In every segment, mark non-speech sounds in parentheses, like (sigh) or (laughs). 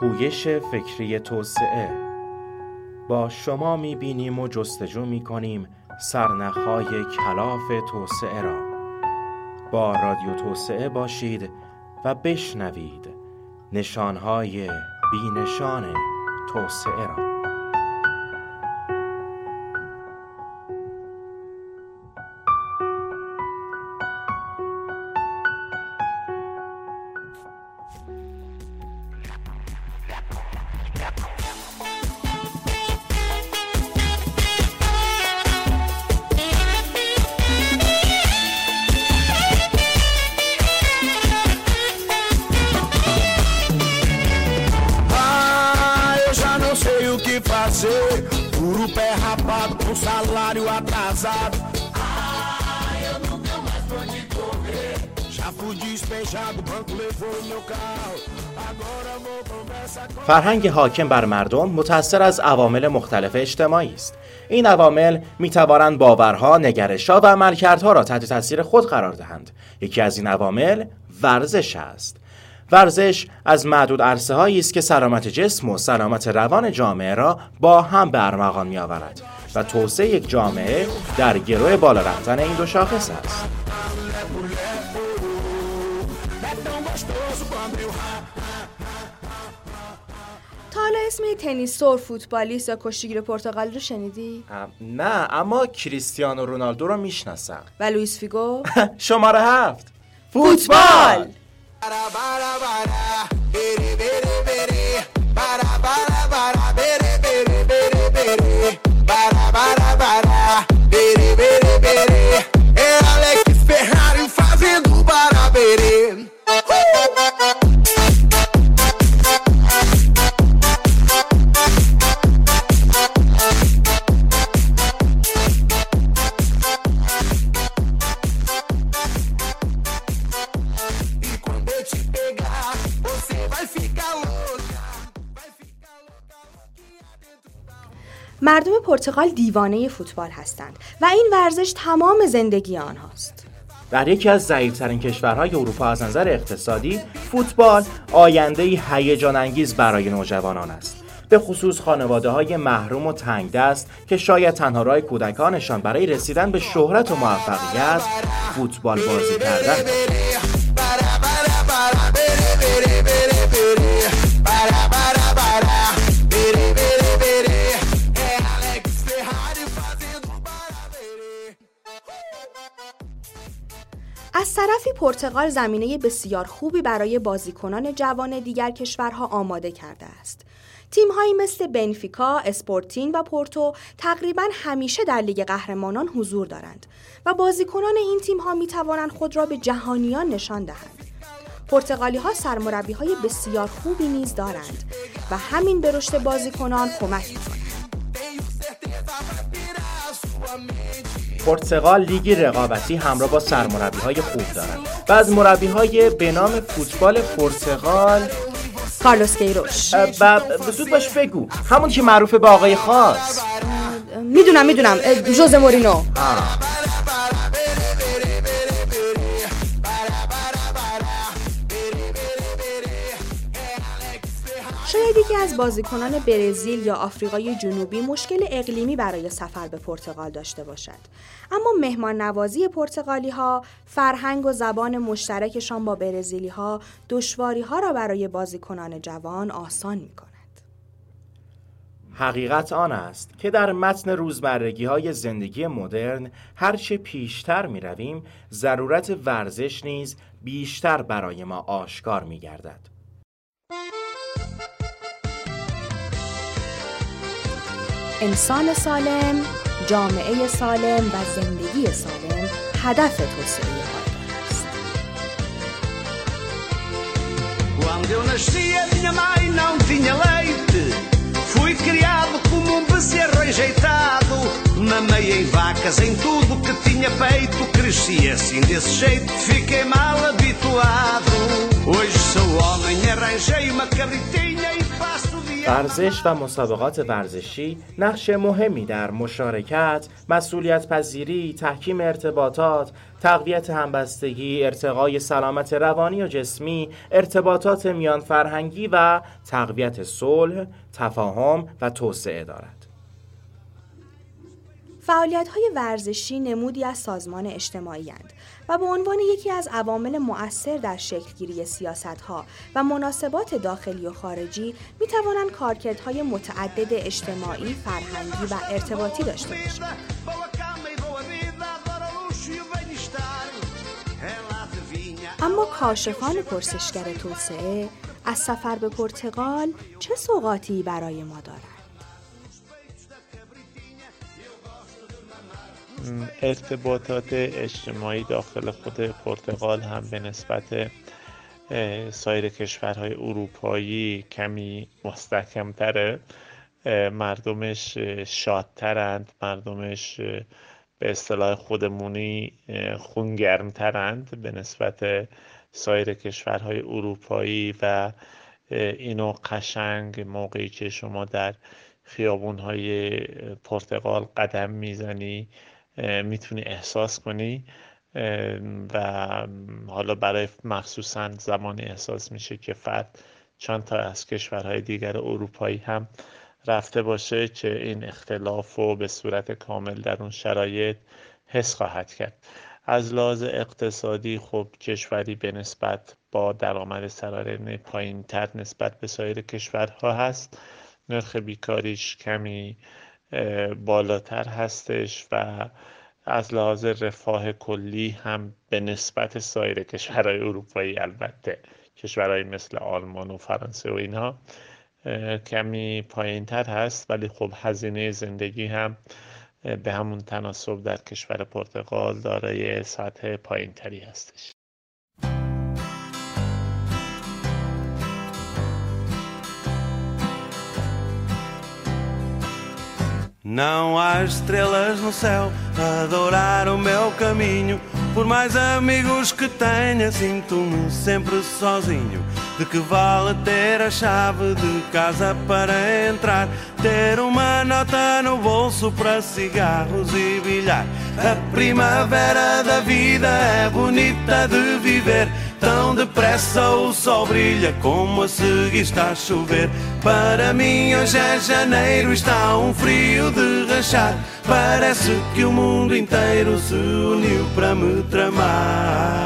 پویش فکری توسعه. با شما می‌بینیم و جستجو می‌کنیم سرنخهای کلاف توسعه را. با رادیو توسعه باشید و بشنوید نشانهای بینشان توسعه را. Atrasado. Ah, eu nunca mais vou onde correr. Já fui despejado, banco levou meu carro. فرهنگ حاکم بر مردم متأثر از عوامل مختلف اجتماعی است. این عوامل می توانند باورها، نگرشها و عملکردها را تحت تاثیر خود قرار دهند. یکی از این عوامل ورزش است. ورزش از معدود عرصه است که سلامت جسم و سلامت روان جامعه را با هم به ارمغان می آورد. و توسعه یک جامعه در گروه بالا رفتن این دو شاخص است. تا حالا اسم تنیسور، فوتبالیست یا کشتیگیر پرتغالی رو شنیدی؟ نه اما کریستیانو رونالدو رو می‌شناسم و لوئیس فیگو؟ (laughs) شماره هفت فوتبال پرتغال دیوانه فوتبال هستند و این ورزش تمام زندگی آنهاست. در یکی از ضعیفترین کشورهای اروپا از نظر اقتصادی فوتبال آینده هیجان انگیز برای نوجوانان است به خصوص خانواده های محروم و تنگ دست که شاید تنها راه کودکانشان برای رسیدن به شهرت و موفقیت فوتبال بازی کردن از طرفی پرتغال زمینه بسیار خوبی برای بازیکنان جوان دیگر کشورها آماده کرده است. تیمهایی مثل بنفیکا، اسپورتین و پورتو تقریبا همیشه در لیگ قهرمانان حضور دارند و بازیکنان این تیمها می توانند خود را به جهانیان نشان دهند. پرتغالی ها سرمربی های بسیار خوبی نیز دارند و همین به رشد بازیکنان کمک می. پرتغال لیگی رقابتی همراه با سرمربی های خوب دارند و از مربی های به نام فوتبال پرتغال کارلوس کیروش. زود باش بگو. همون که معروف به آقای خاص. می‌دونم می‌دونم. جوز مورینو. شاید از بازیکنان برزیل یا آفریقای جنوبی مشکل اقلیمی برای سفر به پرتغال داشته باشد اما مهمان نوازی پرتغالی ها فرهنگ و زبان مشترکشان با برزیلی ها دشواری ها را برای بازیکنان جوان آسان می کند. حقیقت آن است که در متن روزمرگی های زندگی مدرن هرچه پیشتر می رویم ضرورت ورزش نیز بیشتر برای ما آشکار می گردد. انسان سالم، جامعه سالم و زندگی سالم هدف توسعه پایدار است. Quando eu nasci a minha mãe não tinha leite Fui criado como um bezerro rejeitado Mamei em vacas, em tudo que tinha peito Cresci assim desse jeito, fiquei mal habituado Hoje sou homem, arranjei uma cabritinha ورزش و مسابقات ورزشی نقش مهمی در مشارکت، مسئولیت پذیری، تحکیم ارتباطات، تقویت همبستگی، ارتقای سلامت روانی و جسمی، ارتباطات میان فرهنگی و تقویت صلح، تفاهم و توسعه دارد. فعالیت های ورزشی نمودی از سازمان اجتماعی هند و به عنوان یکی از عوامل مؤثر در شکلگیری سیاست ها و مناسبات داخلی و خارجی می توانند کارکردهای متعدد اجتماعی، فرهنگی و ارتباطی داشته باشند. اما کاشفان پرسشگر توسعه از سفر به پرتغال چه سوقاتی برای ما دارند؟ ارتباطات اجتماعی داخل خود پرتغال هم به نسبت سایر کشورهای اروپایی کمی مستحکمتره. مردمش شادترند مردمش به اصطلاح خودمونی خونگرمترند به نسبت سایر کشورهای اروپایی و اینو قشنگ موقعی که شما در خیابونهای پرتغال قدم می‌زنی می‌تونی احساس کنی و حالا برای مخصوصا زمانی احساس میشه که فرد چند تا از کشورهای دیگر اروپایی هم رفته باشه که این اختلاف رو به صورت کامل در اون شرایط حس خواهد کرد. از لحاظ اقتصادی خب کشوری به نسبت با درآمد سرانه پایین تر نسبت به سایر کشورها هست. نرخ بیکاریش کمی بالاتر هستش و از لحاظ رفاه کلی هم به نسبت سایر کشورهای اروپایی البته کشورهای مثل آلمان و فرانسه و اینها کمی پایین تر هست. ولی خب هزینه زندگی هم به همون تناسب در کشور پرتغال دارای سطح پایین تری هستش. Não há estrelas no céu a adorar o meu caminho. Por mais amigos que tenha, sinto-me sempre sozinho. De que vale ter a chave de casa para entrar? Ter uma nota no bolso para cigarros e bilhar. A primavera da vida é bonita de viver. Tão depressa o sol brilha como a seguir está a chover. Para mim hoje é janeiro, está um frio de rachar. Parece que o mundo inteiro se uniu para me tramar.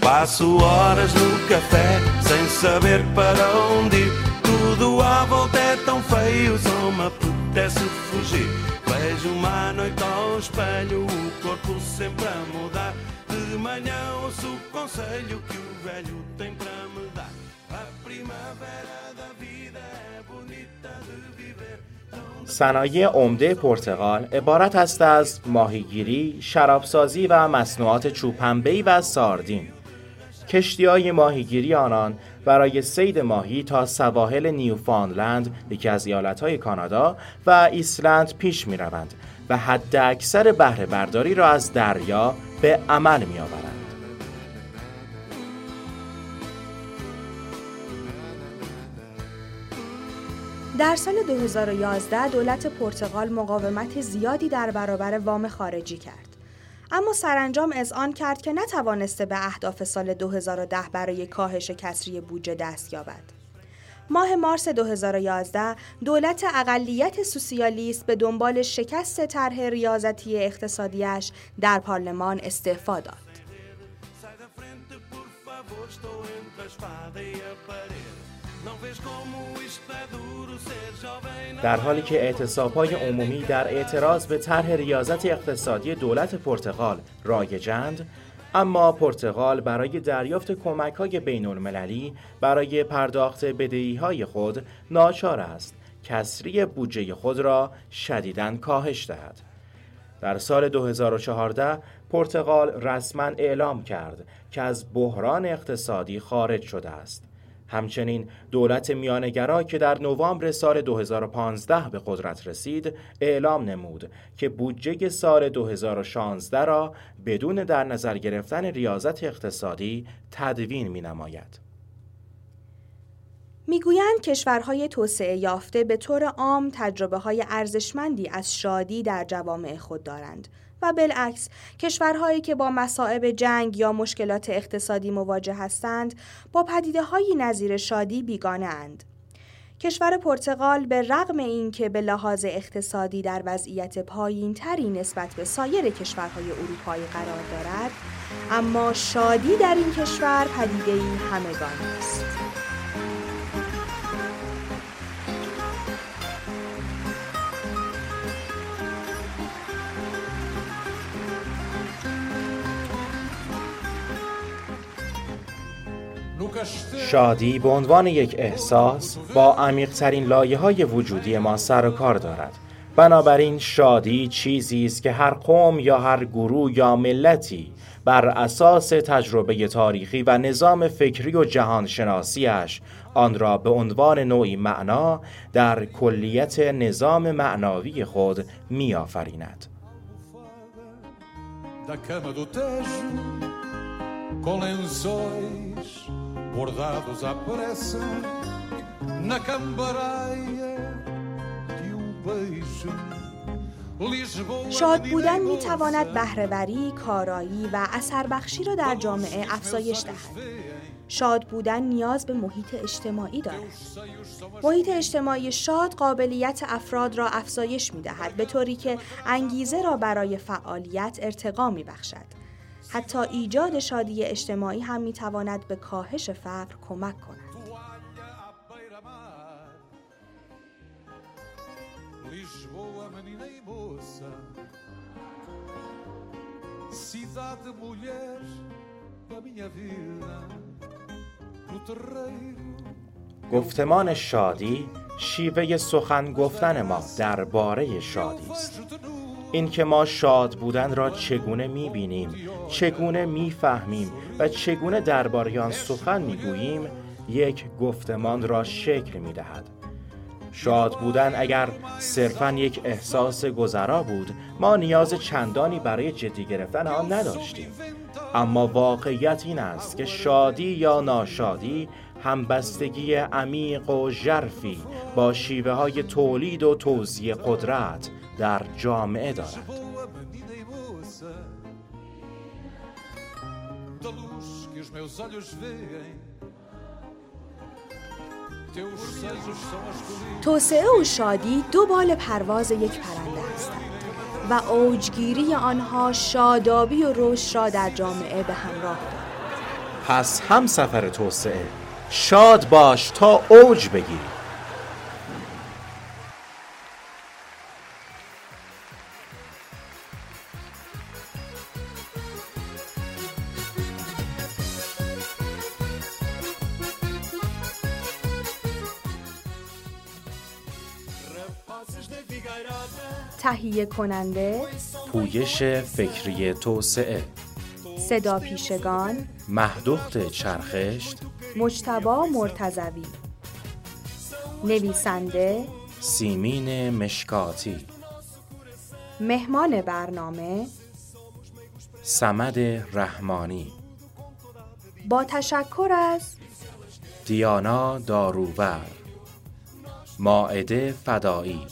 Passo horas no café sem saber para onde ir. Tudo à volta é tão feio, só me apetece fugir. Vejo uma noite ao espelho, corpo sempre a mudar. De manhã ouço o conselho que o velho tem para me dar. A primavera da vida é bonita de viver. صنایع عمده پرتغال عبارت است از ماهیگیری، شرابسازی و مصنوعات چوب و ساردین. کشتی های ماهیگیری آنان برای سید ماهی تا سواحل نیوفاندلند یکی از های کانادا و ایسلند پیش می روند و حد اکثر بهره برداری را از دریا به عمل می آورند. در سال 2011 دولت پرتغال مقاومت زیادی در برابر وام خارجی کرد. اما سرانجام آن کرد که نتوانسته به اهداف سال 2010 برای کاهش کسری بودجه دست یابد. ماه مارس 2011 دولت اقلیت سوسیالیست به دنبال شکست طرح ریاضتی اقتصادیش در پارلمان استعفا داد. در حالی که های عمومی در اعتراض به طرح ریاضت اقتصادی دولت پرتغال رایجند اما پرتغال برای دریافت کمک های بین المللی برای پرداخت بدهی های خود ناچار است کسری بودجه خود را شدیداً کاهش دهد. در سال 2014 پرتغال رسما اعلام کرد که از بحران اقتصادی خارج شده است. همچنین دولت میانگرا که در نوامبر سال 2015 به قدرت رسید اعلام نمود که بودجه سال 2016 را بدون در نظر گرفتن ریاضت اقتصادی تدوین می نماید. می‌گویند کشورهای توسعه یافته به طور عام تجربه های ارزشمندی از شادی در جوامع خود دارند و بالعکس کشورهایی که با مصائب جنگ یا مشکلات اقتصادی مواجه هستند با پدیده هایی نظیر شادی بیگانه اند. کشور پرتغال به رغم اینکه به لحاظ اقتصادی در وضعیت پایین تری نسبت به سایر کشورهای اروپایی قرار دارد اما شادی در این کشور پدیده‌ای همگانی است. شادی به عنوان یک احساس با عمیقترین لایه های وجودی ما سر و کار دارد بنابراین شادی چیزی است که هر قوم یا هر گروه یا ملتی بر اساس تجربه تاریخی و نظام فکری و جهانشناسیش آن را به عنوان نوعی معنا در کلیت نظام معناوی خود میآفریند. Bordados à pressa na cambaraia de um beijo شاد بودن می تواند بهرهوری، کارایی و اثر بخشی را در جامعه افزایش دهد. شاد بودن نیاز به محیط اجتماعی دارد. محیط اجتماعی شاد قابلیت افراد را افزایش می دهد به طوری که انگیزه را برای فعالیت ارتقا می بخشد. حتی ایجاد شادی اجتماعی هم می تواند به کاهش فقر کمک کند. گفتمان شادی شیوه سخن گفتن ما درباره شادی است اینکه ما شاد بودن را چگونه می‌بینیم چگونه می‌فهمیم و چگونه درباره آن سخن می‌گوییم یک گفتمان را شکل می‌دهد. شاد بودن اگر صرفا یک احساس گذرا بود ما نیاز چندانی برای جدی گرفتن آن نداشتیم. اما واقعیت این است که شادی یا ناشادی همبستگی عمیق و ژرفی با شیوه های تولید و توزیع قدرت در جامعه دارد. توسعه و شادی دو بال پرواز یک پرنده هستند و اوجگیری آنها شادابی و رشد را در جامعه به همراه دارد. پس هم سفر توسعه شاد باش تا اوج بگیری تهیه کننده پویش فکری توسعه. صدا پیشگان مهدخت چرخشت. مجتبا مرتزوی نویسنده سیمین مشکاتی. مهمان برنامه سمد رحمانی. با تشکر از دیانا داروور. ماعده فدایی.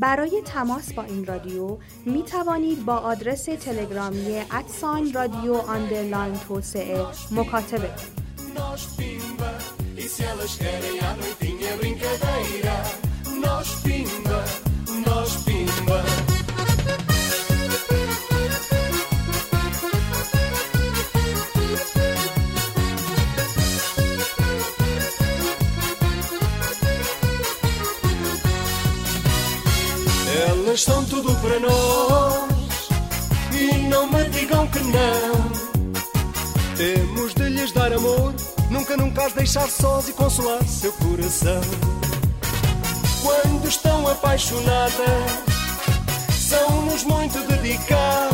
برای تماس با این رادیو می توانید با آدرس تلگرامی ادسان رادیو آندرلاین توسعه مکاتبه Elas as deixar sós e consolar seu coração. Quando estão apaixonadas, são-nos muito dedicadas.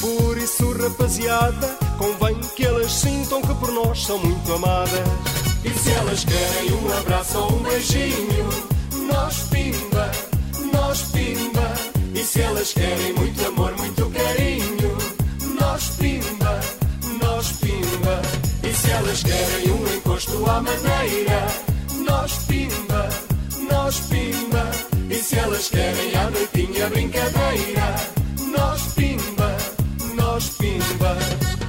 Por isso, rapaziada, convém que elas sintam que por nós são muito amadas. E se elas querem um abraço ou um beijinho, nós pimba nós pimba. E se elas querem muito amor, muito carinho, elas querem um encosto à maneira, nós pimba, nós pimba. E se elas querem à noitinha brincadeira, nós pimba, nós pimba.